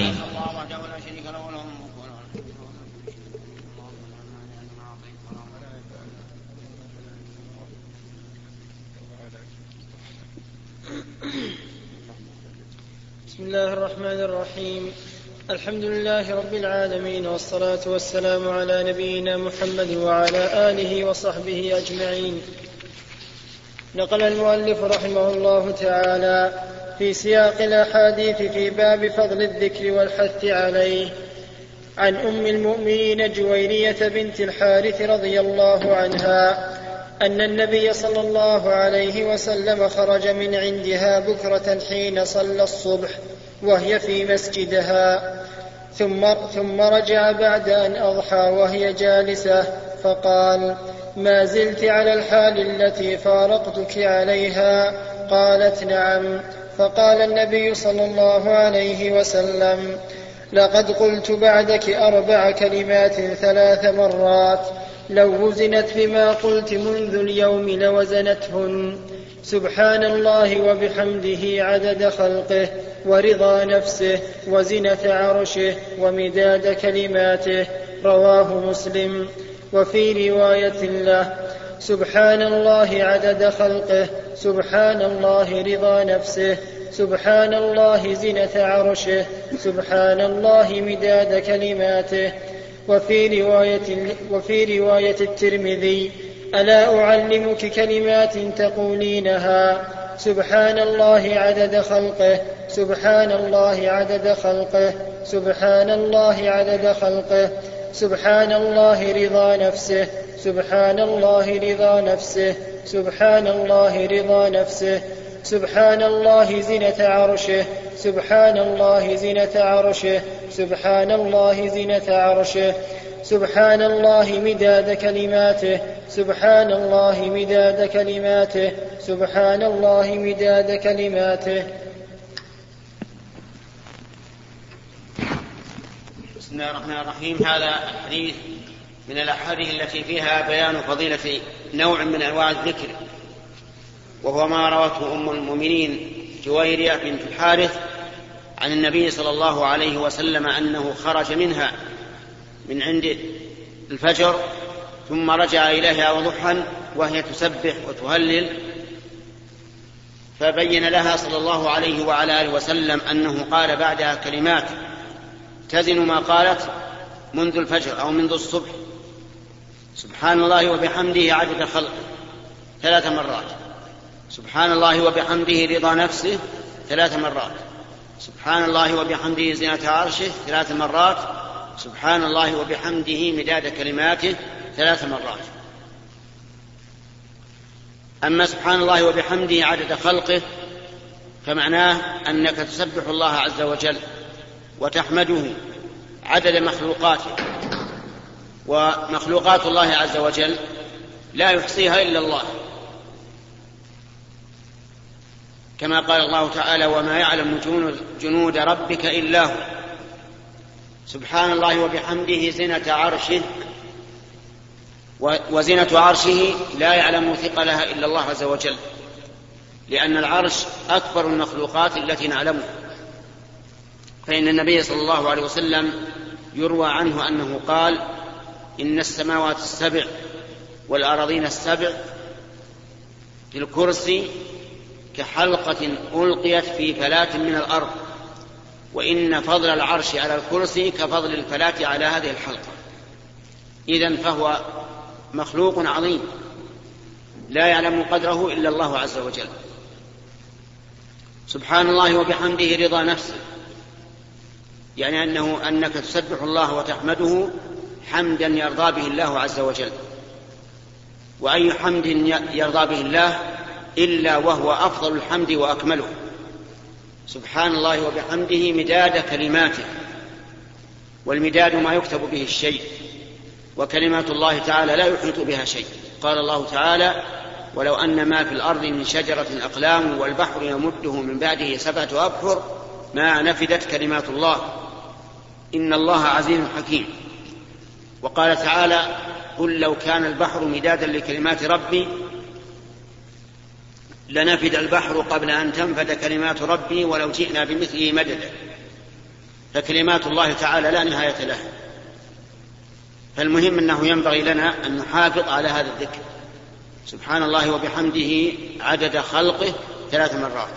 الرحيم. بسم الله الرحمن الرحيم. الحمد لله رب العالمين والصلاة والسلام على نبينا محمد وعلى آله وصحبه أجمعين. نقل المؤلف رحمه الله تعالى في سياق الأحاديث في باب فضل الذكر والحث عليه. عن أم المؤمنين جويرية بنت الحارث رضي الله عنها أن النبي صلى الله عليه وسلم خرج من عندها بكرة حين صلى الصبح وهي في مسجدها. ثم ثم رجع بعد أن أضحى وهي جالسة فقال ما زلت على الحال التي فارقتك عليها؟ قالت نعم. فقال النبي صلى الله عليه وسلم لقد قلت بعدك أربع كلمات ثلاث مرات لو وزنت بما قلت منذ اليوم لوزنتهن. سبحان الله وبحمده عدد خلقه ورضا نفسه وزنة عرشه ومداد كلماته. رواه مسلم. وفي رواية له سبحان الله عدد خلقه سبحان الله رضا نفسه سبحان الله زنة عرشه سبحان الله مداد كلماته. وفي رواية, وفي رواية الترمذي ألا أعلمك كلمات تقولينها؟ سبحان الله عدد خلقه سبحان الله عدد خلقه سبحان الله عدد خلقه سبحان الله رضا نفسه. سبحان الله رضا نفسه سبحان الله رضا نفسه سبحان الله زنة عرشه سبحان الله زنة عرشه سبحان الله زنة عرشه سبحان الله مداد كلماته سبحان الله مداد كلماته سبحان الله مداد كلماته. بسم الله الرحمن الرحيم. هذا الحديث من الأحاديث التي فيها بيان فضيلة نوع من أنواع الذكر. وهو ما روته أم المؤمنين جويرية بنت الحارث عن النبي صلى الله عليه وسلم أنه خرج منها من عند الفجر ثم رجع إليها وضحا وهي تسبح وتهلل. فبين لها صلى الله عليه وعلى آله وسلم أنه قال بعدها كلمات تزن ما قالت منذ الفجر أو منذ الصبح. سبحان الله وبحمده عدد خلقه ثلاث مرات. سبحان الله وبحمده رضا نفسه ثلاث مرات. سبحان الله وبحمده زينة عرشه ثلاث مرات. سبحان الله وبحمده مداد كلماته ثلاث مرات. أما سبحان الله وبحمده عدد خلقه فمعناه أنك تسبح الله عز وجل وتحمده عدد مخلوقاته. ومخلوقات الله عز وجل لا يحصيها إلا الله. كما قال الله تعالى وما يعلم جنود ربك إلا هو. سبحان الله وبحمده زنة عرشه وزنة عرشه لا يعلم ثقلها إلا الله عز وجل لأن العرش أكبر المخلوقات التي نعلمها فإن النبي صلى الله عليه وسلم يروى عنه أنه قال إن السماوات السبع والأراضين السبع في الكرسي كحلقة ألقيت في فلاة من الأرض وإن فضل العرش على الكرسي كفضل الفلاة على هذه الحلقة. إذا فهو مخلوق عظيم لا يعلم قدره إلا الله عز وجل. سبحان الله وبحمده رضا نفسه يعني أنه أنك تسبح الله وتحمده حمدا يرضى به الله عز وجل. وأي حمد يرضى به الله إلا وهو أفضل الحمد وأكمله. سبحان الله وبحمده مداد كلماته. والمداد ما يكتب به الشيء. وكلمات الله تعالى لا يحيط بها شيء. قال الله تعالى ولو أن ما في الأرض من شجرة أقلام والبحر يمده من بعده سبعة أبحر ما نفدت كلمات الله. إن الله عزيز حكيم. وقال تعالى قل لو كان البحر مدادا لكلمات ربي لنفد البحر قبل أن تنفد كلمات ربي ولو جئنا بمثله مددا. فكلمات الله تعالى لا نهاية لها. فالمهم أنه ينبغي لنا أن نحافظ على هذا الذكر. سبحان الله وبحمده عدد خلقه ثلاث مرات.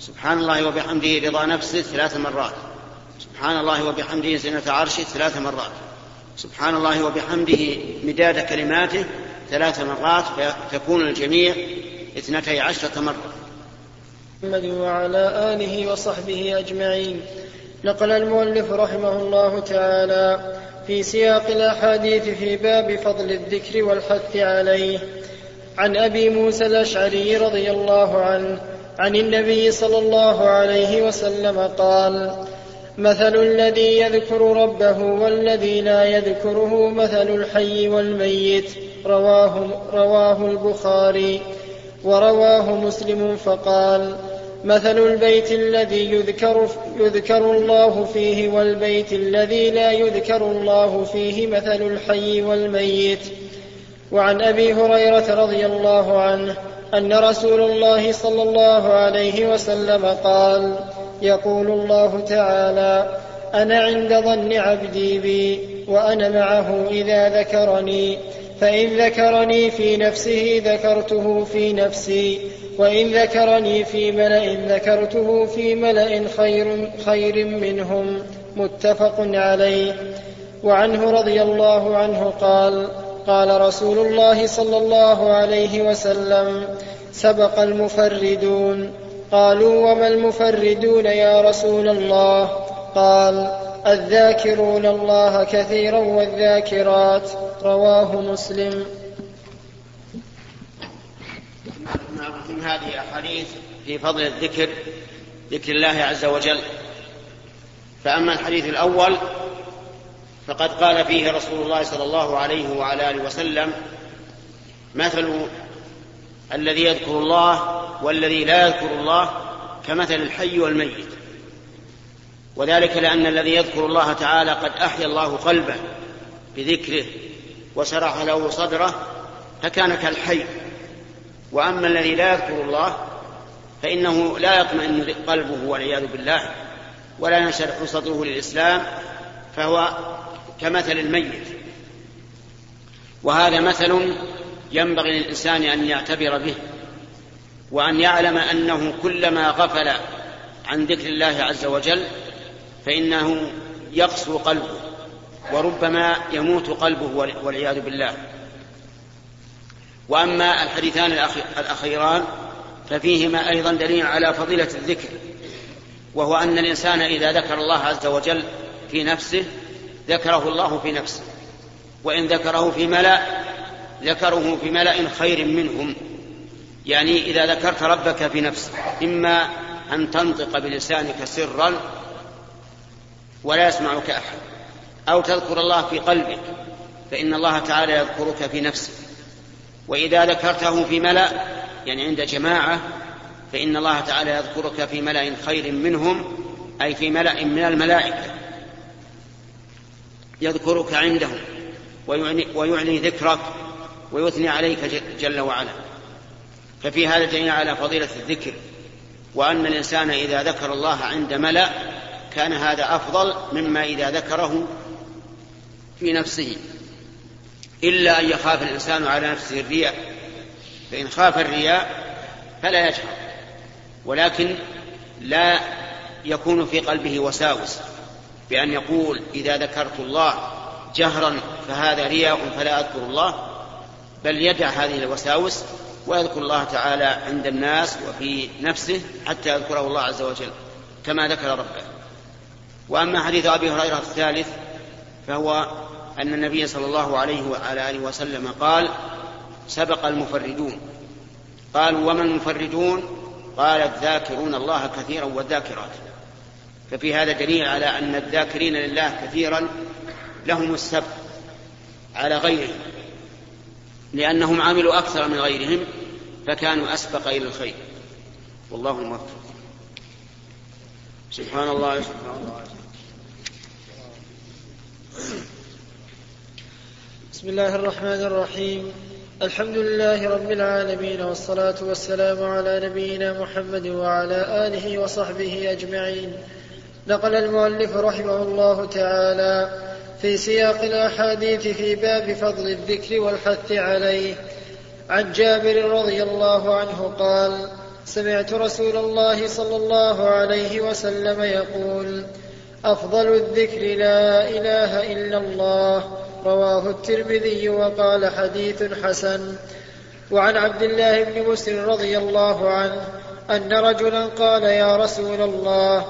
سبحان الله وبحمده رضا نفسه ثلاث مرات. سبحان الله وبحمده زنة عرشه ثلاث مرات. سبحان الله وبحمده مداد كلماته ثلاث مرات فتكون الجميع اثنتي عشرة مرة. محمد وعلى آله وصحبه أجمعين. نقل المؤلف رحمه الله تعالى في سياق الأحاديث في باب فضل الذكر والحث عليه. عن أبي موسى الأشعري رضي الله عنه عن النبي صلى الله عليه وسلم قال مثل الذي يذكر ربه والذي لا يذكره مثل الحي والميت. رواه, رواه البخاري ورواه مسلم فقال مثل البيت الذي يذكر, يذكر الله فيه والبيت الذي لا يذكر الله فيه مثل الحي والميت. وعن أبي هريرة رضي الله عنه أن رسول الله صلى الله عليه وسلم قال يقول الله تعالى أنا عند ظن عبدي بي وأنا معه إذا ذكرني. فإن ذكرني في نفسه ذكرته في نفسي وإن ذكرني في ملأ ذكرته في ملأ خير, خير منهم. متفق عليه. وعنه رضي الله عنه قال قال رسول الله صلى الله عليه وسلم سبق المفردون. قالوا وما المفردون يا رسول الله؟ قال الذاكرون الله كثيرا والذاكرات. رواه مسلم. من هذه الأحاديث في فضل الذكر ذكر الله عز وجل. فأما الحديث الأول فقد قال فيه رسول الله صلى الله عليه وعلى آله وسلم مثل الذي يذكر الله والذي لا يذكر الله كمثل الحي والميت. وذلك لأن الذي يذكر الله تعالى قد أحيا الله قلبه بذكره وشرح له صدره فكان كالحي. وأما الذي لا يذكر الله فإنه لا يطمئن قلبه والعياذ بالله ولا ينشرح صدره للإسلام فهو كمثل الميت. وهذا مثل ينبغي للإنسان أن يعتبر به وأن يعلم أنه كلما غفل عن ذكر الله عز وجل فإنه يقسو قلبه وربما يموت قلبه والعياذ بالله. وأما الحديثان الأخيران ففيهما أيضا دليل على فضيلة الذكر وهو أن الإنسان إذا ذكر الله عز وجل في نفسه ذكره الله في نفسه وإن ذكره في ملأ ذكره في ملأ خير منهم. يعني إذا ذكرت ربك في نفسك إما أن تنطق بلسانك سرا ولا يسمعك أحد أو تذكر الله في قلبك فإن الله تعالى يذكرك في نفسك. وإذا ذكرته في ملأ يعني عند جماعة فإن الله تعالى يذكرك في ملأ خير منهم أي في ملأ من الملائكة. يذكرك عندهم ويعني, ويعني ذكرك. ويثني عليك جل وعلا. ففي هذا دليل على فضيلة الذكر وأن الإنسان إذا ذكر الله عند ملأ كان هذا أفضل مما إذا ذكره في نفسه. إلا أن يخاف الإنسان على نفسه الرياء. فإن خاف الرياء فلا يجهر ولكن لا يكون في قلبه وساوس بأن يقول إذا ذكرت الله جهرا فهذا رياء فلا أذكر الله. بل يدع هذه الوساوس ويذكر الله تعالى عند الناس وفي نفسه حتى يذكره الله عز وجل كما ذكر ربه. وأما حديث أبي هريرة الثالث فهو أن النبي صلى الله عليه وعلى آله وسلم قال سبق المفردون. قالوا وما المفردون؟ قال الذاكرون الله كثيرا والذاكرات. ففي هذا دليل على أن الذاكرين لله كثيرا لهم السبق على غيرهم لأنهم عملوا أكثر من غيرهم فكانوا أسبق إلى الخير. والله الموفق. سبحان الله سبحان الله. بسم الله الرحمن الرحيم. الحمد لله رب العالمين والصلاة والسلام على نبينا محمد وعلى آله وصحبه أجمعين. نقل المؤلف رحمه الله تعالى في سياق الأحاديث في باب فضل الذكر والحث عليه. عن جابر رضي الله عنه قال سمعت رسول الله صلى الله عليه وسلم يقول أفضل الذكر لا إله إلا الله. رواه الترمذي وقال حديث حسن. وعن عبد الله بن مسلم رضي الله عنه أن رجلا قال يا رسول الله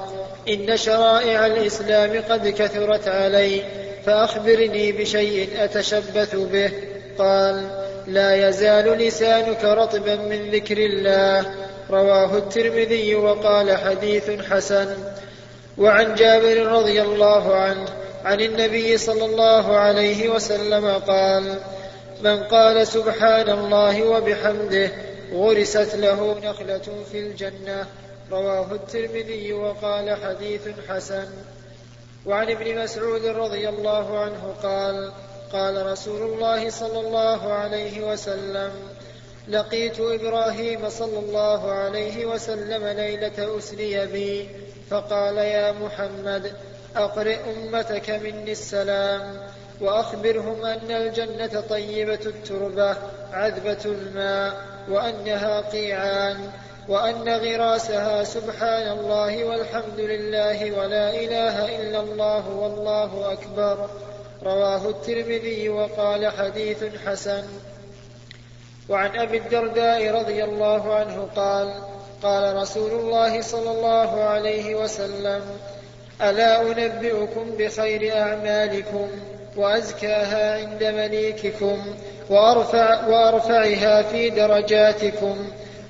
إن شرائع الإسلام قد كثرت علي. فأخبرني بشيء أتشبث به. قال لا يزال لسانك رطبا من ذكر الله. رواه الترمذي وقال حديث حسن. وعن جابر رضي الله عنه عن النبي صلى الله عليه وسلم قال من قال سبحان الله وبحمده غرست له نخلة في الجنة. رواه الترمذي وقال حديث حسن. وعن ابن مسعود رضي الله عنه قال قال رسول الله صلى الله عليه وسلم لقيت إبراهيم صلى الله عليه وسلم ليلة أسري بي فقال يا محمد أقرئ أمتك مني السلام وأخبرهم أن الجنة طيبة التربة عذبة الماء وأنها قيعان وأن غراسها سبحان الله والحمد لله ولا إله إلا الله والله أكبر. رواه الترمذي وقال حديث حسن. وعن أبي الدرداء رضي الله عنه قال قال رسول الله صلى الله عليه وسلم ألا أنبئكم بخير أعمالكم وأزكاها عند مليككم وارفع وأرفعها في درجاتكم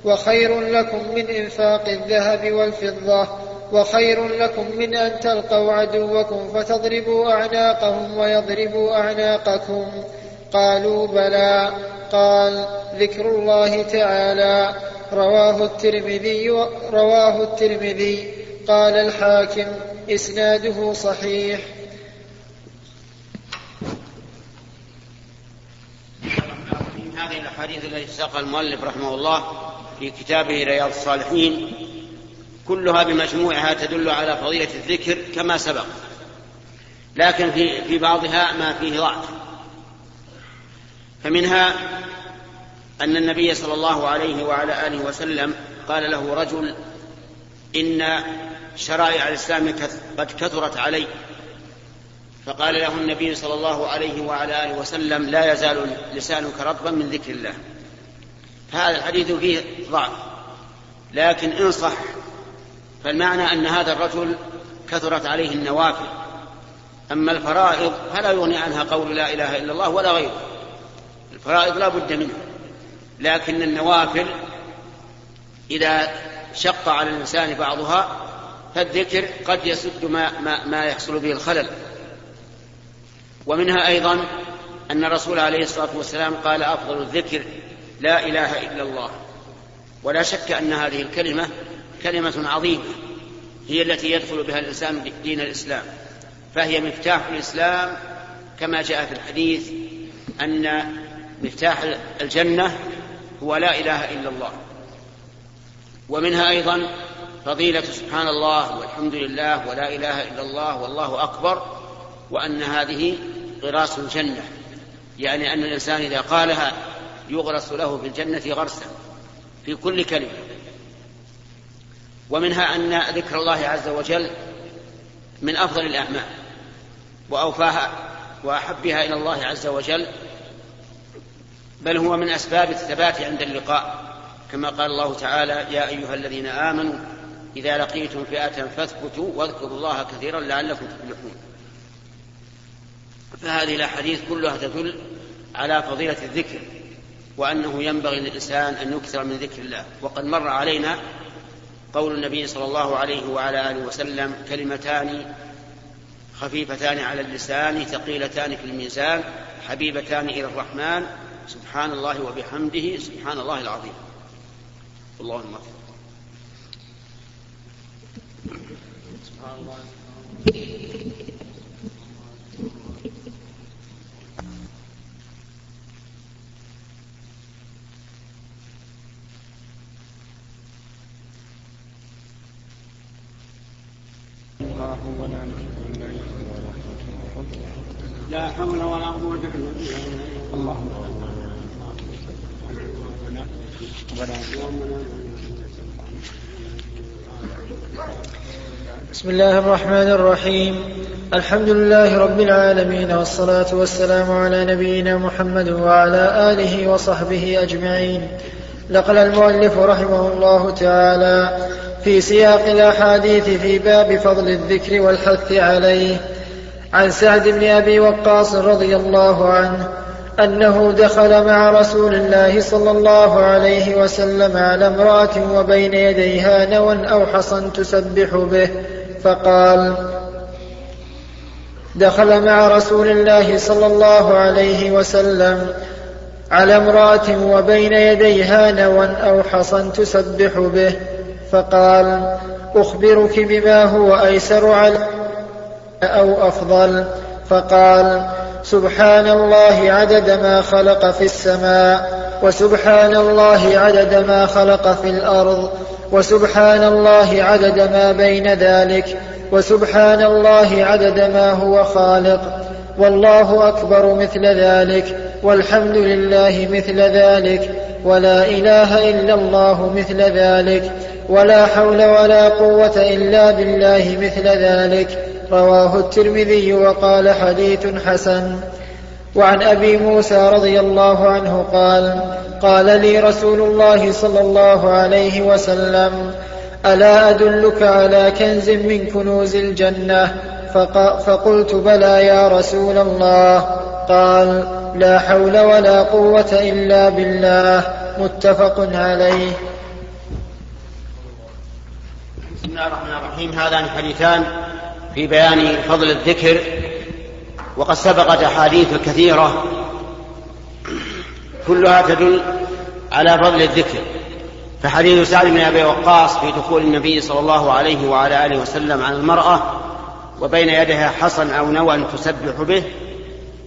وخير لكم من إنفاق الذهب والفضة وخير لكم من أن تلقوا عدوكم فتضربوا أعناقهم ويضربوا أعناقكم. قالوا بلى. قال ذكر الله تعالى. رواه الترمذي رواه الترمذي. قال الحاكم إسناده صحيح. هذه الأحاديث التي ساقها المؤلف رحمه الله في كتابه رياض الصالحين كلها بمجموعها تدل على فضيلة الذكر كما سبق لكن في في بعضها ما فيه ضعف. فمنها أن النبي صلى الله عليه وعلى آله وسلم قال له رجل إن شرائع الإسلام قد كثرت علي. فقال له النبي صلى الله عليه وعلى آله وسلم لا يزال لسانك رطبا من ذكر الله. هذا الحديث فيه ضعف. لكن إن صح فالمعنى أن هذا الرجل كثرت عليه النوافل. أما الفرائض فلا يغني عنها قول لا إله إلا الله ولا غيره. الفرائض لا بد منها لكن النوافل إذا شق على الإنسان بعضها فالذكر قد يسد ما, ما, ما يحصل به الخلل. ومنها أيضا أن الرسول عليه الصلاة والسلام قال أفضل الذكر لا إله إلا الله. ولا شك أن هذه الكلمة كلمة عظيمة هي التي يدخل بها الإنسان دين الإسلام. فهي مفتاح الإسلام كما جاء في الحديث أن مفتاح الجنة هو لا إله إلا الله. ومنها أيضا فضيلة سبحان الله والحمد لله ولا إله إلا الله والله أكبر وأن هذه غراس الجنة. يعني أن الإنسان إذا قالها يغرس له في الجنة غرسا في كل كلمة. ومنها أن ذكر الله عز وجل من أفضل الأعمال وأوفاها وأحبها إلى الله عز وجل بل هو من أسباب الثبات عند اللقاء. كما قال الله تعالى يا أيها الذين آمنوا إذا لقيتم فئة فاثبتوا واذكروا الله كثيرا لعلكم تفلحون. فهذه الأحاديث كلها تدل على فضيلة الذكر. وأنه ينبغي للإنسان أن يكثر من ذكر الله. وقد مر علينا قول النبي صلى الله عليه وعلى آله وسلم كلمتان خفيفتان على اللسان ثقيلتان في الميزان حبيبتان إلى الرحمن سبحان الله وبحمده سبحان الله العظيم. اللهم سبحان الله الله. حول ولا قوة إلا بالله. اللهم بسم الله الرحمن الرحيم. الحمد لله رب العالمين والصلاة والسلام على نبينا محمد وعلى آله وصحبه أجمعين. نقل المؤلف رحمه الله تعالى في سياق الأحاديث في باب فضل الذكر والحث عليه. عن سعد بن أبي وقاص رضي الله عنه أنه دخل مع رسول الله صلى الله عليه وسلم على امرأة وبين يديها نوى أو حصى تسبح به فقال دخل مع رسول الله صلى الله عليه وسلم على امرأة وبين يديها نوى أو حصى تسبح به فقال أخبرك بما هو أيسر على أو أفضل فقال سبحان الله عدد ما خلق في السماء وسبحان الله عدد ما خلق في الأرض وسبحان الله عدد ما بين ذلك وسبحان الله عدد ما هو خالق. والله أكبر مثل ذلك والحمد لله مثل ذلك ولا إله إلا الله مثل ذلك ولا حول ولا قوة إلا بالله مثل ذلك. رواه الترمذي وقال حديث حسن. وعن أبي موسى رضي الله عنه قال قال لي رسول الله صلى الله عليه وسلم ألا أدلك على كنز من كنوز الجنة؟ فقلت بلى يا رسول الله. قال لا حول ولا قوة إلا بالله. متفق عليه. بسم الله الرحمن الرحيم. هذان حديثان في بيان فضل الذكر وقد سبقت أحاديث كثيرة كلها تدل على فضل الذكر. فحديث سعد بن أبي وقاص في دخول النبي صلى الله عليه وعلى آله وسلم على المرأة وبين يديها حصن أو نوى تسبح به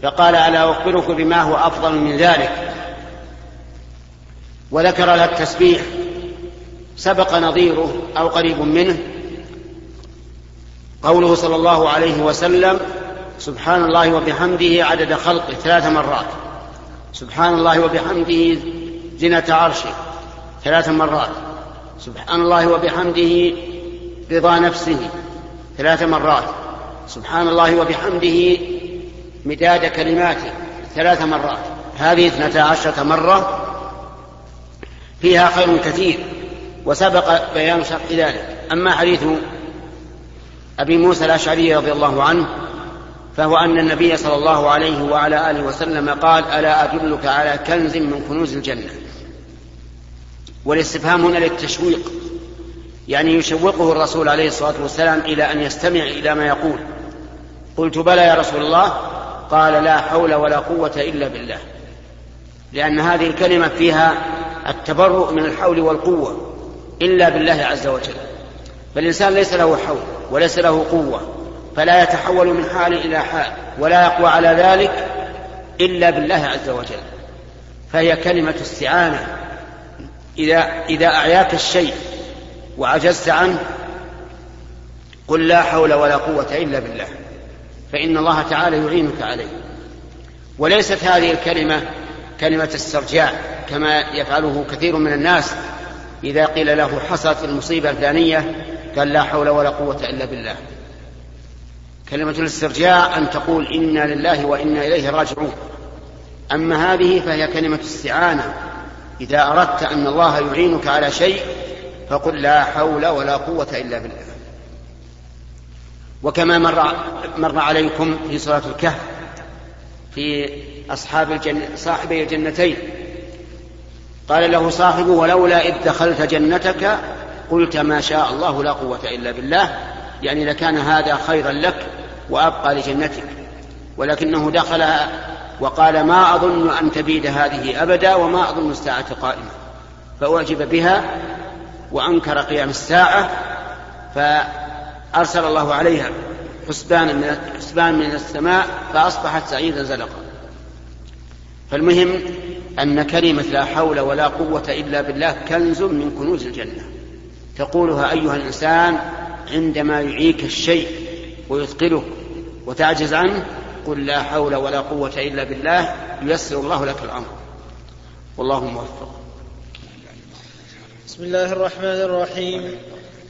فقال ألا أخبرك بما هو أفضل من ذلك؟ وذكر لها التسبيح سبق نظيره أو قريب منه قوله صلى الله عليه وسلم سبحان الله وبحمده عدد خلقه ثلاث مرات. سبحان الله وبحمده زنة عرشه ثلاث مرات. سبحان الله وبحمده رضا نفسه ثلاث مرات. سبحان الله وبحمده مداد كلماته ثلاث مرات. هذه اثنتا عشرة مرة فيها خير كثير وسبق بيان شرح ذلك. أما حديث أبي موسى الأشعري رضي الله عنه فهو أن النبي صلى الله عليه وعلى آله وسلم قال ألا أدلك على كنز من كنوز الجنة؟ والاستفهام هنا للتشويق يعني يشوقه الرسول عليه الصلاة والسلام إلى أن يستمع إلى ما يقول. قلت بلى يا رسول الله. قال لا حول ولا قوة إلا بالله. لأن هذه الكلمة فيها التبرؤ من الحول والقوة إلا بالله عز وجل. فالإنسان ليس له حول وليس له قوة فلا يتحول من حال إلى حال ولا يقوى على ذلك إلا بالله عز وجل. فهي كلمة استعانة. إذا إذا أعياك الشيء وعجزت عنه قل لا حول ولا قوة إلا بالله فإن الله تعالى يعينك عليه. وليست هذه الكلمة كلمة استرجاع كما يفعله كثير من الناس إذا قيل له حصلت المصيبة الفلانية قال لا حول ولا قوة إلا بالله. كلمة الاسترجاع أن تقول إنا لله وإنا إليه راجعون. أما هذه فهي كلمة استعانة. إذا أردت أن الله يعينك على شيء فقل لا حول ولا قوة إلا بالله. وكما مر مر عليكم في سورة الكهف في أصحاب الجنة صاحبي الجنتين. قال له صاحبه ولولا إذ دخلت جنتك قلت ما شاء الله لا قوة إلا بالله يعني لكان هذا خيرا لك وأبقى لجنتك. ولكنه دخل وقال ما أظن أن تبيد هذه أبدا وما أظن الساعة قائمة. فأعجب بها وأنكر قيام الساعة فأرسل الله عليها حسبان من حسبان من السماء فأصبحت سعيدا زلقا. فالمهم أن كلمة لا حول ولا قوة إلا بالله كنز من كنوز الجنة. تقولها أيها الإنسان عندما يعيك الشيء ويثقلك وتعجز عنه قل لا حول ولا قوة إلا بالله ييسر الله لك الأمر. والله موفق. بسم الله الرحمن الرحيم.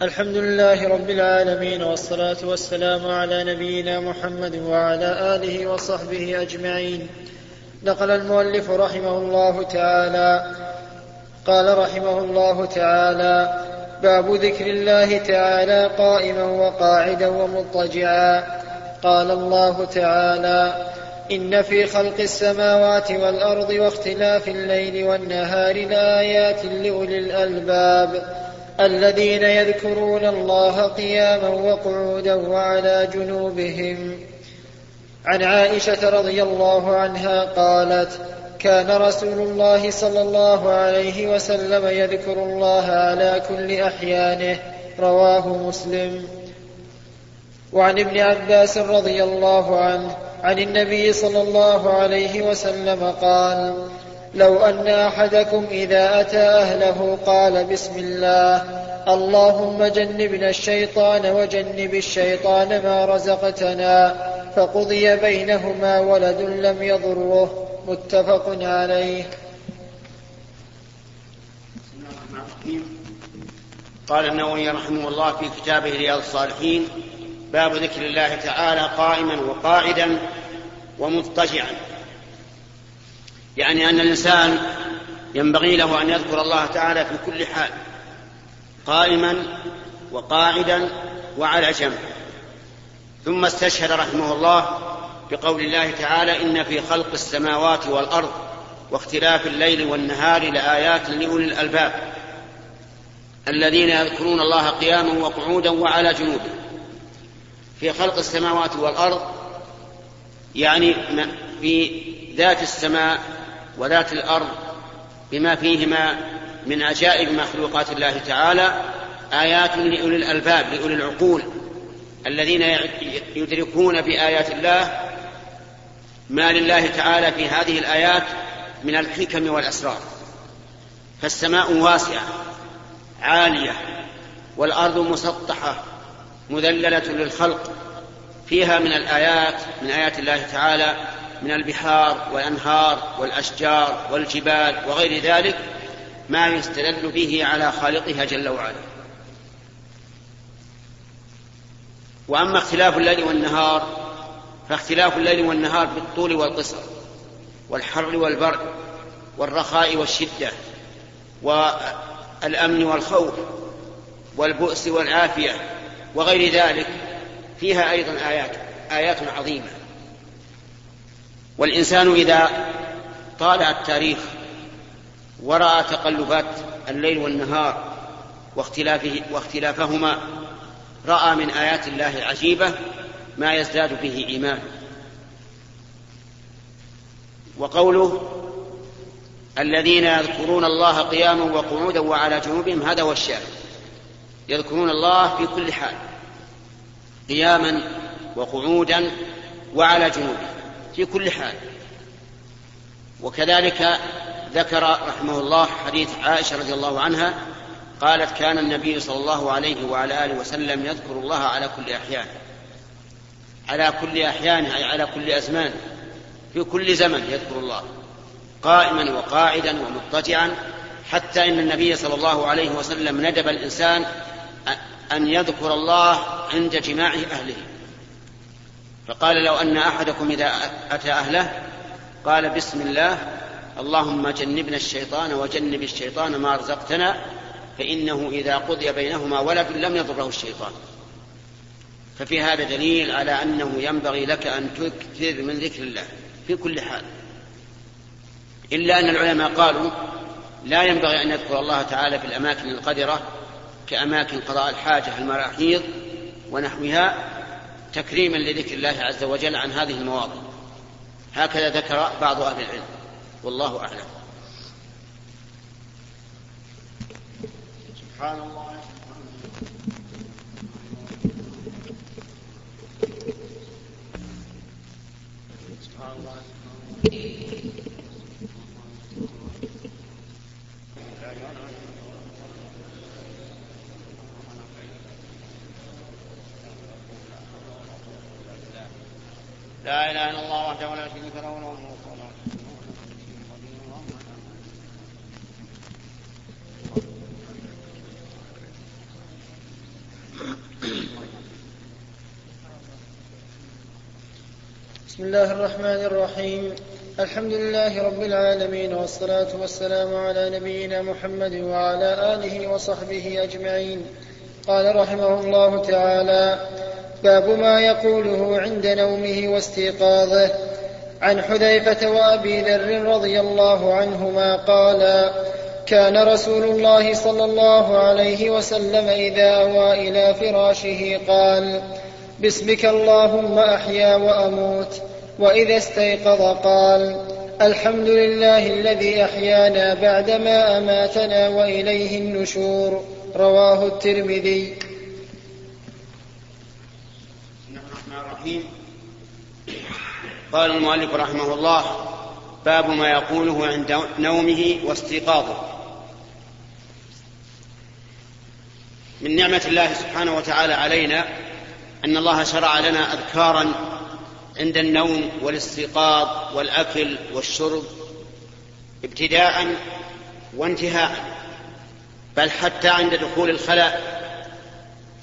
الحمد لله رب العالمين والصلاة والسلام على نبينا محمد وعلى آله وصحبه أجمعين. نقل المؤلف رحمه الله تعالى قال رحمه الله تعالى باب ذكر الله تعالى قائما وقاعدا ومضطجعا. قال الله تعالى إن في خلق السماوات والأرض واختلاف الليل والنهار لآيات لأولي الألباب الذين يذكرون الله قياما وقعودا وعلى جنوبهم. عن عائشة رضي الله عنها قالت كان رسول الله صلى الله عليه وسلم يذكر الله على كل أحيانه. رواه مسلم. وعن ابن عباس رضي الله عنه عن النبي صلى الله عليه وسلم قال لو أن أحدكم إذا أتى أهله قال بسم الله اللهم جنبنا الشيطان وجنب الشيطان ما رزقتنا فقضي بينهما ولد لم يضره. متفق عليه. قال النووي رحمه الله في كتابه رياض الصالحين باب ذكر الله تعالى قائما وقاعدا ومضطجعا. يعني أن الإنسان ينبغي له أن يذكر الله تعالى في كل حال قائما وقاعدا وعلى جنب. ثم استشهد رحمه الله بقول الله تعالى إن في خلق السماوات والأرض واختلاف الليل والنهار لآيات لأولي الألباب الذين يذكرون الله قياما وقعودا وعلى جنوبهم في خلق السماوات والأرض يعني في ذات السماء وذات الأرض بما فيهما من عجائب مخلوقات الله تعالى آيات لأولي الألباب لأولي العقول الذين يدركون بآيات الله ما لله تعالى في هذه الآيات من الحكم والأسرار. فالسماء واسعة عالية والأرض مسطحة مذللة للخلق. فيها من الآيات من آيات الله تعالى من البحار والأنهار والأشجار والجبال وغير ذلك ما يستدل به على خالقها جل وعلا. وأما اختلاف الليل والنهار فاختلاف الليل والنهار في الطول والقصر والحر والبرد والرخاء والشدة والأمن والخوف والبؤس والعافية وغير ذلك فيها أيضا آيات آيات عظيمة. والإنسان إذا طالع التاريخ وراى تقلبات الليل والنهار واختلافه واختلافهما رأى من آيات الله العجيبه ما يزداد به ايمان وقوله الذين يذكرون الله قياما وقعودا وعلى جنوبهم هذا هو الشاهد. يذكرون الله في كل حال قياما وقعودا وعلى جنوبهم في كل حال. وكذلك ذكر رحمه الله حديث عائشة رضي الله عنها قالت كان النبي صلى الله عليه وعلى آله وسلم يذكر الله على كل أحيان. على كل احيانه أي على كل أزمان في كل زمن يذكر الله قائما وقاعدا ومضطجعا حتى إن النبي صلى الله عليه وسلم ندب الإنسان أن يذكر الله عند جماع أهله. فقال لو أن أحدكم إذا أتى أهله قال بسم الله اللهم جنبنا الشيطان وجنب الشيطان ما رزقتنا فإنه إذا قضي بينهما ولد لم يضره الشيطان. ففي هذا دليل على أنه ينبغي لك أن تكثر من ذكر الله في كل حال. إلا أن العلماء قالوا لا ينبغي أن يذكر الله تعالى في الأماكن القذرة كأماكن قضاء الحاجة المراحيض ونحوها تكريما لذكر الله عز وجل عن هذه المواضع. هكذا ذكر بعض أهل العلم. والله أعلم. سبحان الله. لا إله إلا الله وحده لا شريك له بسم الله الرحمن الرحيم. الحمد لله رب العالمين والصلاة والسلام على نبينا محمد وعلى آله وصحبه أجمعين. قال رحمه الله تعالى باب ما يقوله عند نومه واستيقاظه. عن حذيفة وأبي ذر رضي الله عنهما قالا كان رسول الله صلى الله عليه وسلم إذا أوى إلى فراشه قال باسمك اللهم أحيا وأموت. وإذا استيقظ قال الحمد لله الذي أحيانا بعدما أماتنا وإليه النشور. رواه الترمذي. الرحيم. قال المؤلف رحمه الله باب ما يقوله عند نومه واستيقاظه. من نعمة الله سبحانه وتعالى علينا أن الله شرع لنا أذكارا عند النوم والاستيقاظ والأكل والشرب ابتداء وانتهاء بل حتى عند دخول الخلاء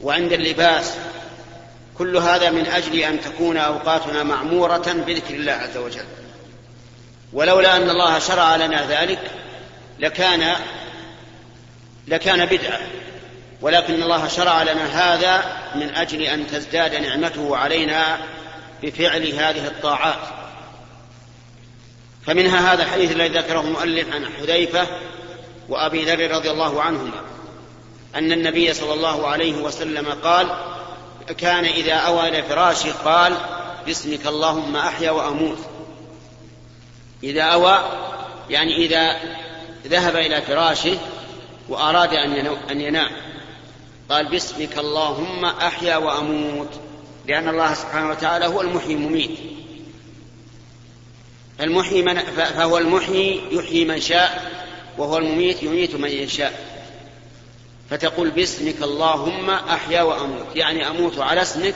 وعند اللباس. كل هذا من أجل أن تكون أوقاتنا معمورة بذكر الله عز وجل. ولولا أن الله شرع لنا ذلك لكان لكان بدعة. ولكن الله شرع لنا هذا من أجل أن تزداد نعمته علينا بفعل هذه الطاعات. فمنها هذا الحديث الذي ذكره المؤلف عن حذيفة وأبي ذر رضي الله عنهما أن النبي صلى الله عليه وسلم قال كان إذا أوى إلى فراشه قال باسمك اللهم أحيا وأموت. إذا أوى يعني إذا ذهب إلى فراشه وأراد أن ينام قال باسمك اللهم أحيا وأموت. لأن الله سبحانه وتعالى هو المحيي المميت. المحيي من فهو المحيي يحيي من شاء وهو المميت يميت من يشاء. فتقول باسمك اللهم أحيا وأموت. يعني أموت على اسمك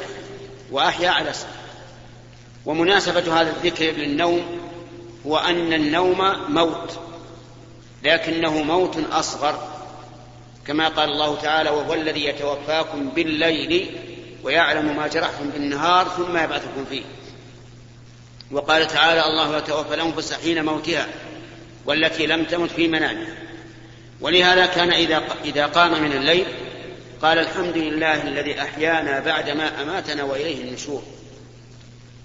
وأحيا على اسمك. ومناسبة هذا الذكر للنوم هو أن النوم موت. لكنه موت أصغر. كما قال الله تعالى وهو الذي يتوفاكم بالليل ويعلم ما جرحتم بالنهار ثم يبعثكم فيه. وقال تعالى الله يتوفى الأنفس حين موتها والتي لم تمت في منامها. ولهذا كان إذا إذا قام من الليل قال الحمد لله الذي أحيانا بعدما أماتنا وإليه النشور.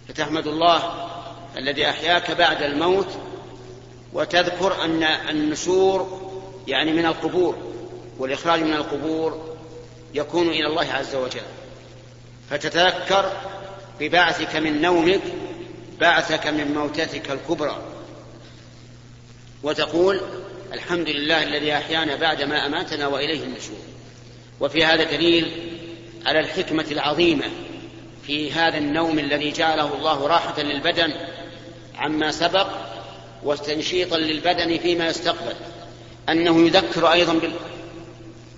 فتحمد الله الذي أحياك بعد الموت وتذكر أن النشور يعني من القبور والإخراج من القبور يكون إلى الله عز وجل. فتتذكر ببعثك من نومك بعثك من موتتك الكبرى. وتقول الحمد لله الذي أحيانا بعدما أماتنا وإليه النشور. وفي هذا دليل على الحكمة العظيمة في هذا النوم الذي جعله الله راحة للبدن عما سبق وتنشيطا للبدن فيما يستقبل. أنه يذكر أيضا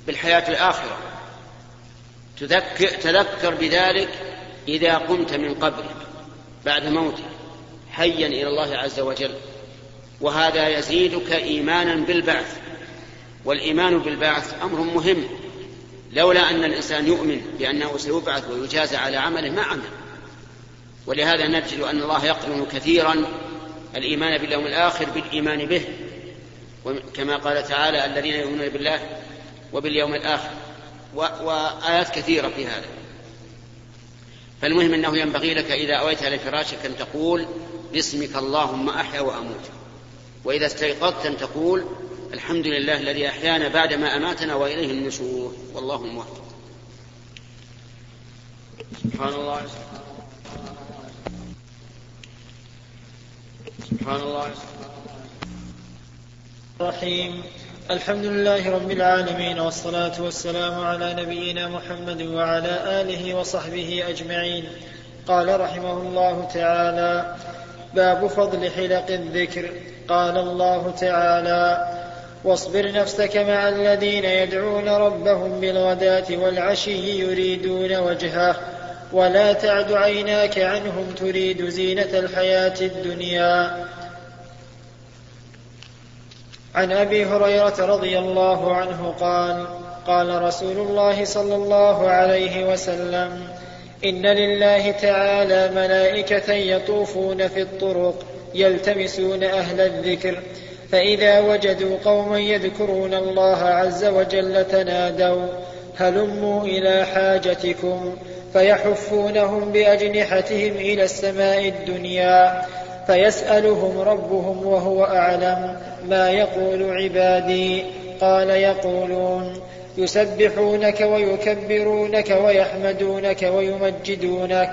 بالحياة الآخرة. تذكر تذكر بذلك إذا قمت من قبرك بعد موتك حيا إلى الله عز وجل. وهذا يزيدك إيمانا بالبعث. والإيمان بالبعث أمر مهم. لولا أن الإنسان يؤمن بأنه سيبعث ويجازى على عمله ما عمل. ولهذا نجد أن الله يقرن كثيرا الإيمان باليوم الآخر بالإيمان به. كما قال تعالى الذين يؤمنون بالله وباليوم الآخر. وآيات كثيرة في هذا. فالمهم أنه ينبغي لك إذا أويت على فراشك أن تقول باسمك اللهم أحيا وأموت. وإذا استيقظت أن تقول الحمد لله الذي أحيانا بعدما أماتنا وإليه النشور. والله الموفق سبحان الله. سبحان الله. الرحيم الحمد لله رب العالمين والصلاة والسلام على نبينا محمد وعلى آله وصحبه أجمعين. قال رحمه الله تعالى باب فضل حلق الذكر. قال الله تعالى واصبر نفسك مع الذين يدعون ربهم بالغداة والعشي يريدون وجهه ولا تعد عيناك عنهم تريد زينة الحياة الدنيا. عن أبي هريرة رضي الله عنه قال قال رسول الله صلى الله عليه وسلم إن لله تعالى ملائكة يطوفون في الطرق يلتمسون أهل الذكر فإذا وجدوا قوما يذكرون الله عز وجل تنادوا هلموا إلى حاجتكم فيحفونهم بأجنحتهم إلى السماء الدنيا فيسألهم ربهم وهو أعلم ما يقول عبادي. قال يقولون يسبحونك ويكبرونك ويحمدونك ويمجدونك.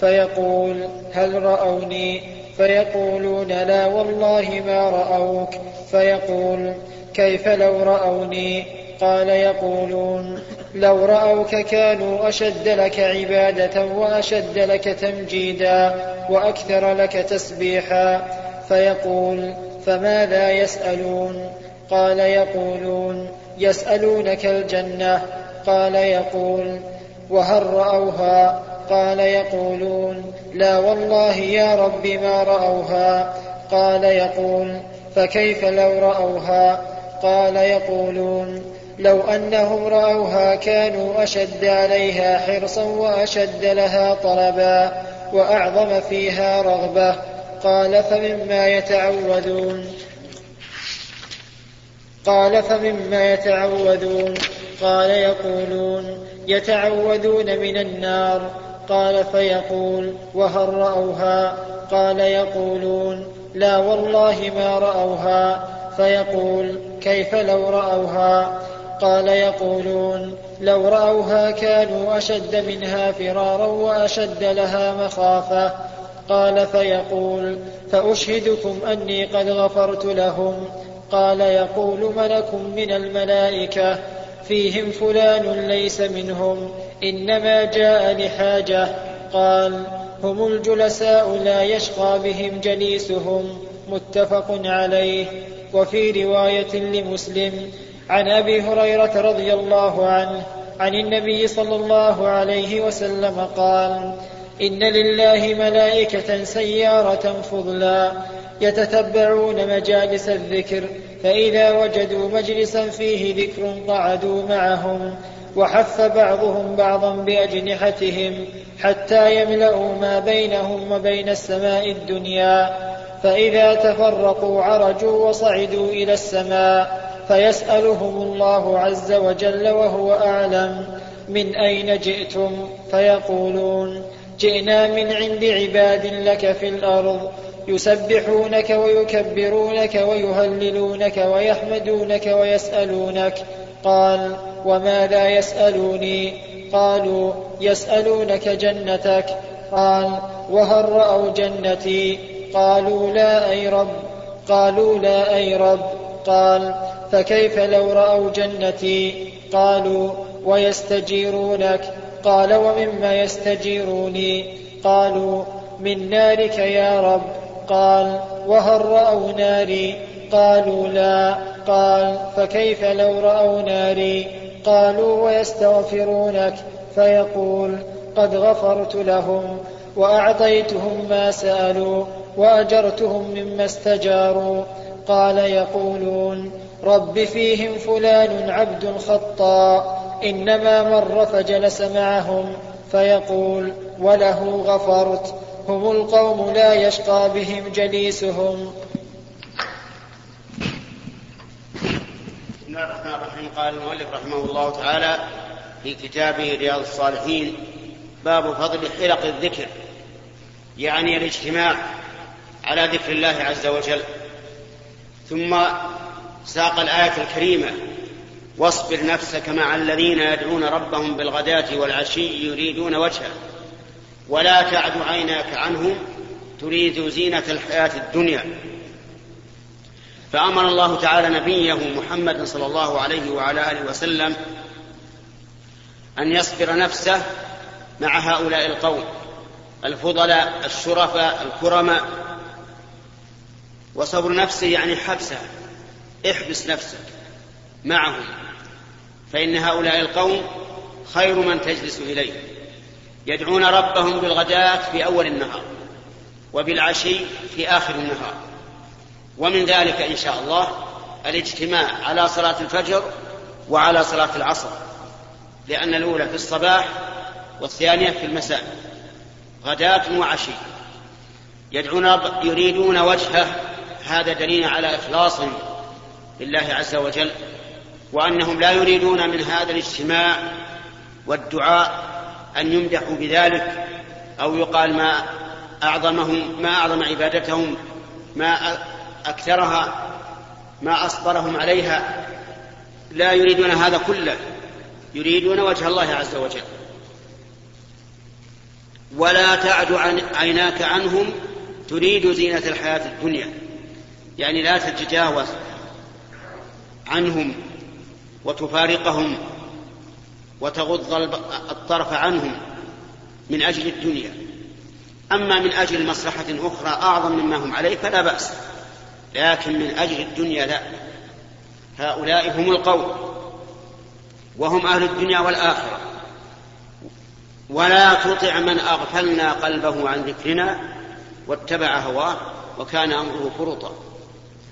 فيقول هل رأوني؟ فيقولون لا والله ما رأوك. فيقول كيف لو رأوني؟ قال يقولون لو رأوك كانوا أشد لك عبادة وأشد لك تمجيدا وأكثر لك تسبيحا. فيقول فماذا يسألون؟ قال يقولون يسألونك الجنة. قال يقول وهل رأوها؟ قال يقولون لا والله يا رب ما رأوها. قال يقول فكيف لو رأوها؟ قال يقولون لو أنهم رأوها كانوا أشد عليها حرصا وأشد لها طلبا وأعظم فيها رغبة. قال فمما يتعوذون. قال فمما يتعوذون. قال يقولون يتعوذون من النار. قال فيقول وهل رأوها؟ قال يقولون لا والله ما رأوها. فيقول كيف لو رأوها؟ قال يقولون لو رأوها كانوا أشد منها فرارا وأشد لها مخافة. قال فيقول فأشهدكم أني قد غفرت لهم. قال يقول ملك من الملائكة فيهم فلان ليس منهم إنما جاء لحاجة. قال هم الجلساء لا يشقى بهم جليسهم متفق عليه. وفي رواية لمسلم عن أبي هريرة رضي الله عنه عن النبي صلى الله عليه وسلم قال إن لله ملائكة سيارة فضلا يتتبعون مجالس الذكر فإذا وجدوا مجلسا فيه ذكر قعدوا معهم وحف بعضهم بعضا بأجنحتهم حتى يملأوا ما بينهم وبين السماء الدنيا فإذا تفرقوا عرجوا وصعدوا إلى السماء فيسألهم الله عز وجل وهو أعلم من أين جئتم فيقولون جئنا من عند عباد لك في الأرض يسبحونك ويكبرونك ويهللونك ويحمدونك ويسألونك قال وماذا يسألوني قالوا يسألونك جنتك قال وهل رأوا جنتي قالوا لا أي رب قالوا لا أي رب قال فكيف لو رأوا جنتي؟ قالوا ويستجيرونك؟ قال ومما يستجيروني؟ قالوا من نارك يا رب؟ قال وهل رأوا ناري؟ قالوا لا. قال فكيف لو رأوا ناري؟ قالوا ويستغفرونك؟ فيقول قد غفرت لهم وأعطيتهم ما سألوا وأجرتهم مما استجاروا. قال يقولون رب فيهم فلان عبد خطاء إنما مر فجلس معهم فيقول وله غفرت هم القوم لا يشقى بهم جليسهم. بسم الله الرحمن الرحيم. قال المؤلف رحمه الله تعالى في كتابه رياض الصالحين باب فضل حلق الذكر يعني الاجتماع على ذكر الله عز وجل. ثم ساق الآية الكريمة. واصبر نفسك مع الذين يدعون ربهم بالغداة والعشي يريدون وجهه. ولا تعد عيناك عنهم تريد زينة الحياة الدنيا. فأمر الله تعالى نبيه محمد صلى الله عليه وعلى آله وسلم أن يصبر نفسه مع هؤلاء القوم الفضلاء الشرفاء الكرماء. وصبر نفسه يعني حبسه. احبس نفسك معهم فإن هؤلاء القوم خير من تجلس إليه. يدعون ربهم بالغداة في أول النهار وبالعشي في آخر النهار. ومن ذلك إن شاء الله الاجتماع على صلاة الفجر وعلى صلاة العصر لأن الأولى في الصباح والثانية في المساء. غداة وعشي. يدعون يريدون وجهه هذا دليل على إخلاصهم لله عز وجل وأنهم لا يريدون من هذا الاجتماع والدعاء أن يمدحوا بذلك أو يقال ما أعظمهم ما أعظم عبادتهم ما أكثرها ما أصبرهم عليها. لا يريدون هذا كله يريدون وجه الله عز وجل. ولا تعد عن عيناك عنهم تريد زينة الحياة الدنيا. يعني لا تتجاوز عنهم وتفارقهم وتغض الطرف عنهم من أجل الدنيا. أما من أجل مصلحة أخرى أعظم مما هم عليه فلا بأس لكن من أجل الدنيا لا. هؤلاء هم القوم وهم أهل الدنيا والآخرة. ولا تطع من أغفلنا قلبه عن ذكرنا واتبع هواه وكان أمره فرطا.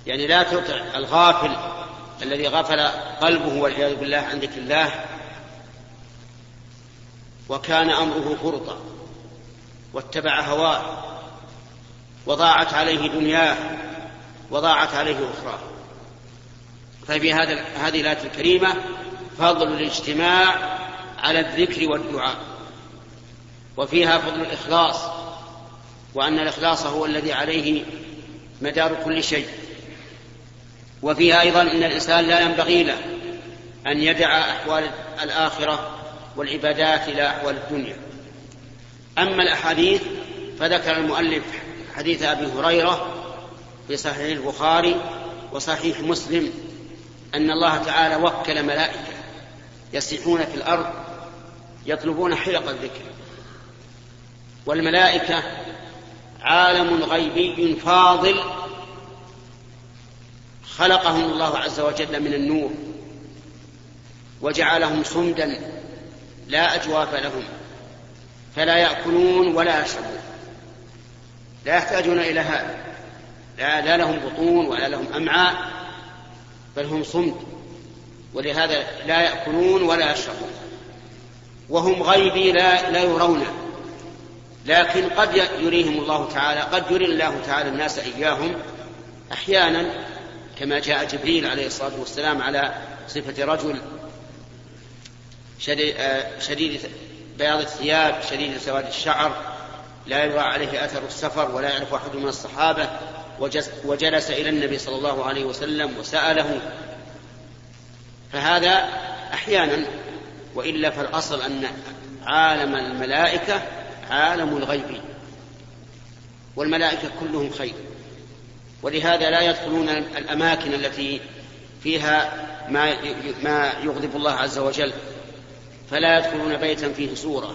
يعني لا تطع الغافل الذي غفل قلبه والعياذ بالله عن ذكر الله وكان أمره فرطا واتبع هواه وضاعت عليه دنياه وضاعت عليه أخراه. ففي هذا هذه الآية الكريمة فضل الاجتماع على الذكر والدعاء. وفيها فضل الإخلاص وأن الإخلاص هو الذي عليه مدار كل شيء. وفيها أيضا أن الإنسان لا ينبغي له أن يدع أحوال الآخرة والعبادات إلى أحوال الدنيا. أما الأحاديث فذكر المؤلف حديث أبي هريرة في صحيح البخاري وصحيح مسلم أن الله تعالى وكل ملائكة يسيحون في الأرض يطلبون حلق الذكر. والملائكة عالم غيبي فاضل خلقهم الله عز وجل من النور وجعلهم صمدا لا أجواف لهم فلا يأكلون ولا يشربون. لا يحتاجون إلى هذا. لا, لا لهم بطون ولا لهم أمعاء بل هم صمد. ولهذا لا يأكلون ولا يشربون. وهم غيبي لا, لا يرون. لكن قد يريهم الله تعالى قد يري الله تعالى الناس إياهم أحيانا كما جاء جبريل عليه الصلاة والسلام على صفة رجل شديد, آه، شديد بياض الثياب شديد سواد الشعر لا يرى عليه أثر السفر ولا يعرف أحد من الصحابة وجلس إلى النبي صلى الله عليه وسلم وسأله. فهذا أحيانا وإلا فالأصل أن عالم الملائكة عالم الغيب والملائكة كلهم خير. ولهذا لا يدخلون الأماكن التي فيها ما ما يغضب الله عز وجل فلا يدخلون بيتا فيه سورة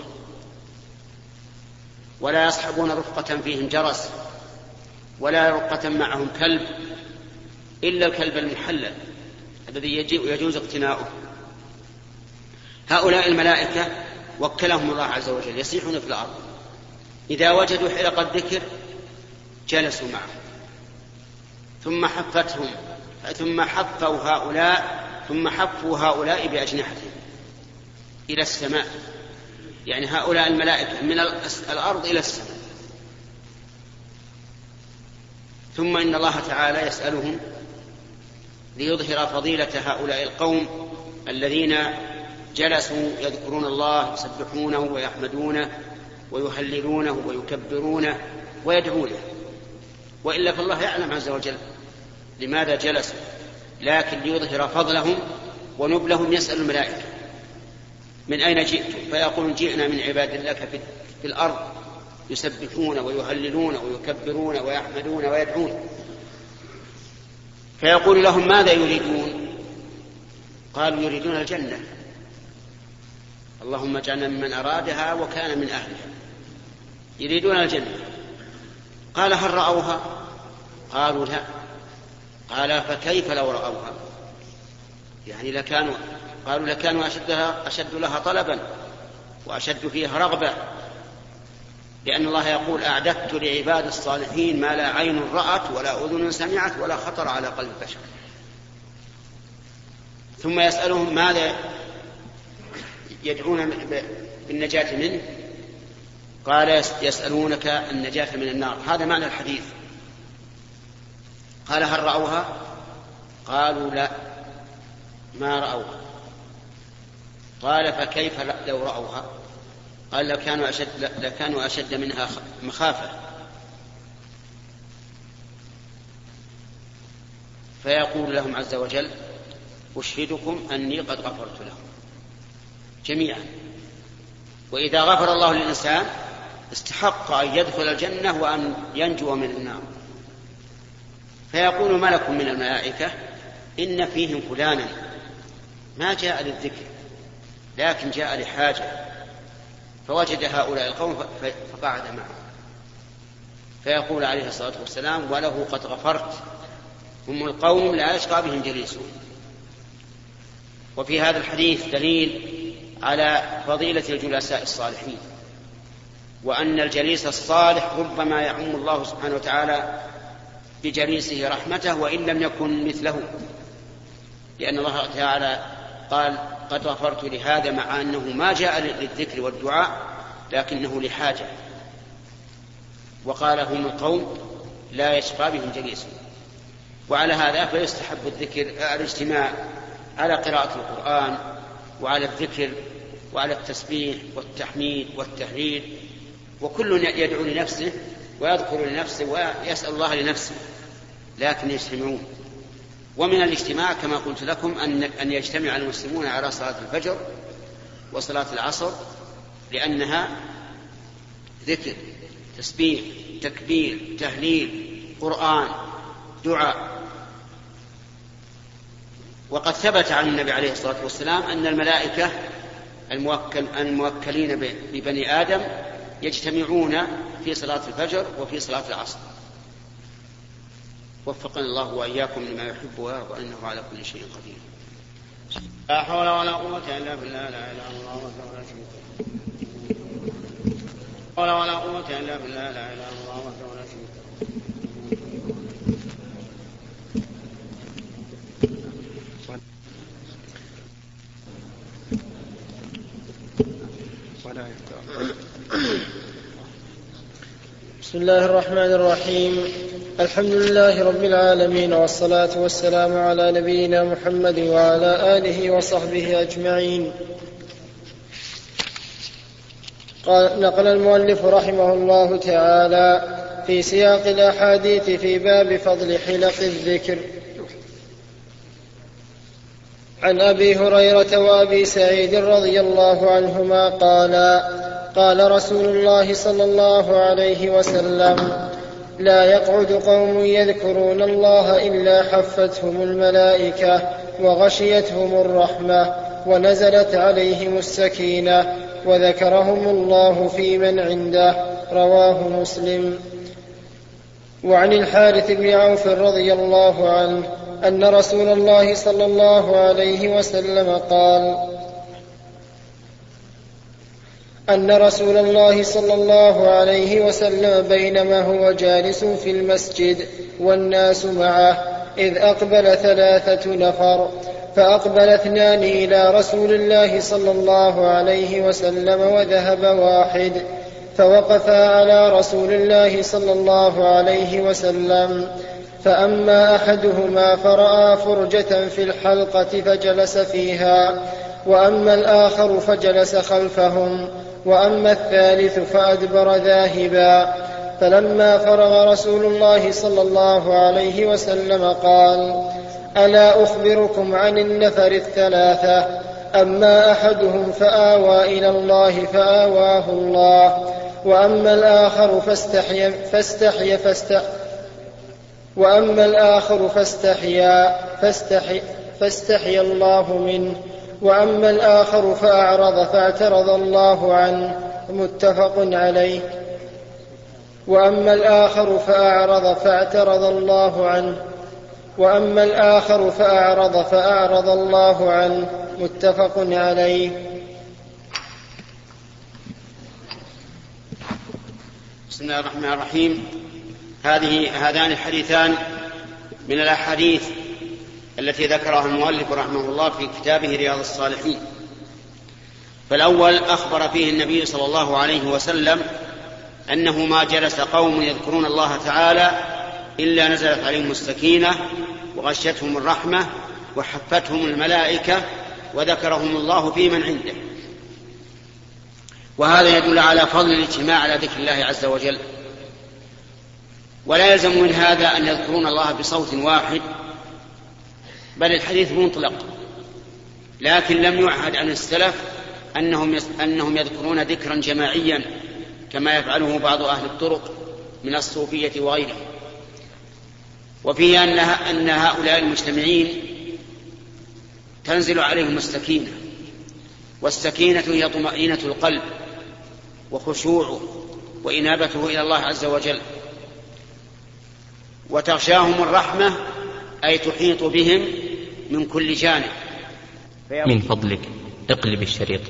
ولا يصحبون رفقة فيهم جرس ولا رفقة معهم كلب إلا الكلب المحلل الذي يجوز اقتناؤه. هؤلاء الملائكة وكلهم الله عز وجل يسيحون في الأرض إذا وجدوا حلق الذكر جلسوا معه. ثم حفتهم ثم حفوا هؤلاء ثم حفوا هؤلاء بأجنحتهم إلى السماء. يعني هؤلاء الملائكة من الأرض إلى السماء. ثم إن الله تعالى يسألهم ليظهر فضيلة هؤلاء القوم الذين جلسوا يذكرون الله يسبحونه ويحمدونه ويهللونه ويكبرونه ويدعونه. وإلا فالله يعلم عز وجل لماذا جلسوا؟ لكن ليظهر فضلهم ونبلهم يسأل الملائكة. من أين جئتم فيقولون جئنا من عباد لك في الأرض يسبحون ويهللون ويكبرون ويحمدون ويدعون. فيقول لهم ماذا يريدون؟ قالوا يريدون الجنة. اللهم اجعلنا ممن أرادها وكان من أهلها. يريدون الجنة. قال هل رأوها؟ قالوا لا. قال فكيف لو رأوها؟ يعني لكانوا قالوا لكانوا اشد لها, أشد لها طلبا وأشد فيها رغبة لأن الله يقول أعددت لعباد الصالحين ما لا عين رأت ولا أذن سمعت ولا خطر على قلب بشر. ثم يسألهم ماذا يدعون بالنجاة منه؟ قال يسألونك النجاة من النار. هذا معنى الحديث. قال هل رأوها؟ قالوا لا ما رأوها. قال فكيف لو رأوها؟ قال لو كانوا أشد لكانوا أشد منها مخافة. فيقول لهم عز وجل أشهدكم أني قد غفرت لهم. جميعا. وإذا غفر الله للإنسان استحق أن يدخل الجنة وأن ينجو من النار. فيقول ملك من الملائكة إن فيهم فلانا. ما جاء للذكر لكن جاء لحاجة. فوجد هؤلاء القوم فقعد معهم. فيقول عليه الصلاة والسلام وله قد غفرت. هم القوم لا يشقى بهم جليسهم. وفي هذا الحديث دليل على فضيلة الجلساء الصالحين وأن الجليس الصالح ربما يعم الله سبحانه وتعالى بجليسه رحمته وإن لم يكن مثله. لأن الله تعالى قال قد غفرت لهذا مع أنه ما جاء للذكر والدعاء لكنه لحاجة. وقال هم القوم لا يشقى بهم جليسهم وعلى هذا فيستحب الذكر الاجتماع على قراءة القرآن وعلى الذكر وعلى التسبيح والتحميد والتهليل وكل يدعو لنفسه ويذكر لنفسه ويسأل الله لنفسه لكن يجتمعون. ومن الاجتماع كما قلت لكم أن أن يجتمع المسلمون على صلاة الفجر وصلاة العصر لأنها ذكر تسبيح تكبير تهليل قرآن دعاء. وقد ثبت عن النبي عليه الصلاة والسلام أن الملائكة الموكل الموكلين ببني آدم يجتمعون في صلاة الفجر وفي صلاة العصر. وفقنا الله وإياكم لما يحب ويرضى إنه على كل شيء قدير. لا حول ولا قوة إلا بالله لا إله إلا الله وحده لا له. ولا قوة إلا بالله لا إله إلا الله وحده لا شريك ولا بسم الله الرحمن الرحيم. الحمد لله رب العالمين والصلاة والسلام على نبينا محمد وعلى آله وصحبه أجمعين. قال نقل المؤلف رحمه الله تعالى في سياق الأحاديث في باب فضل حلق الذكر. عن أبي هريرة وأبي سعيد رضي الله عنهما قالا قال رسول الله صلى الله عليه وسلم لا يقعد قوم يذكرون الله إلا حفتهم الملائكة وغشيتهم الرحمة ونزلت عليهم السكينة وذكرهم الله في من عنده رواه مسلم. وعن الحارث بن عوف رضي الله عنه أن رسول الله صلى الله عليه وسلم قال أن رسول الله صلى الله عليه وسلم بينما هو جالس في المسجد والناس معه إذ أقبل ثلاثة نفر فأقبل اثنان إلى رسول الله صلى الله عليه وسلم وذهب واحد فوقفا على رسول الله صلى الله عليه وسلم. فأما أحدهما فرأى فرجة في الحلقة فجلس فيها وأما الآخر فجلس خلفهم. وأما الثالث فأدبر ذاهبا. فلما فرغ رسول الله صلى الله عليه وسلم قال ألا أخبركم عن النفر الثلاثة؟ أما أحدهم فآوى إلى الله فآواه الله. وأما الآخر فاستحيا فاستحيا فاست وأما الآخر فاستحيا فاستحي فاستحيا الله منه وأما الآخر فأعرض فاعترض الله عنه متفق عليه. وأما الآخر فأعرض فاعترض الله عنه. وأما الآخر فأعرض فأعرض الله عنه متفق عليه. بسم الله الرحمن الرحيم. هذه هذان الحديثان من الأحاديث التي ذكرها المؤلف رحمه الله في كتابه رياض الصالحين. فالأول أخبر فيه النبي صلى الله عليه وسلم أنه ما جلس قوم يذكرون الله تعالى إلا نزلت عليهم السكينة وغشتهم الرحمة وحفتهم الملائكة وذكرهم الله في من عنده. وهذا يدل على فضل الاجتماع على ذكر الله عز وجل. ولا يلزم من هذا أن يذكرون الله بصوت واحد بل الحديث مطلق. لكن لم يعهد عن السلف أنهم أنهم يذكرون ذكرا جماعيا كما يفعله بعض أهل الطرق من الصوفية وغيرهم. وفيه أنها أن هؤلاء المجتمعين تنزل عليهم السكينة والسكينة هي طمأنينة القلب وخشوعه وإنابته إلى الله عز وجل. وتغشاهم الرحمة أي تحيط بهم من كل جانب. من فضلك اقلب الشريط.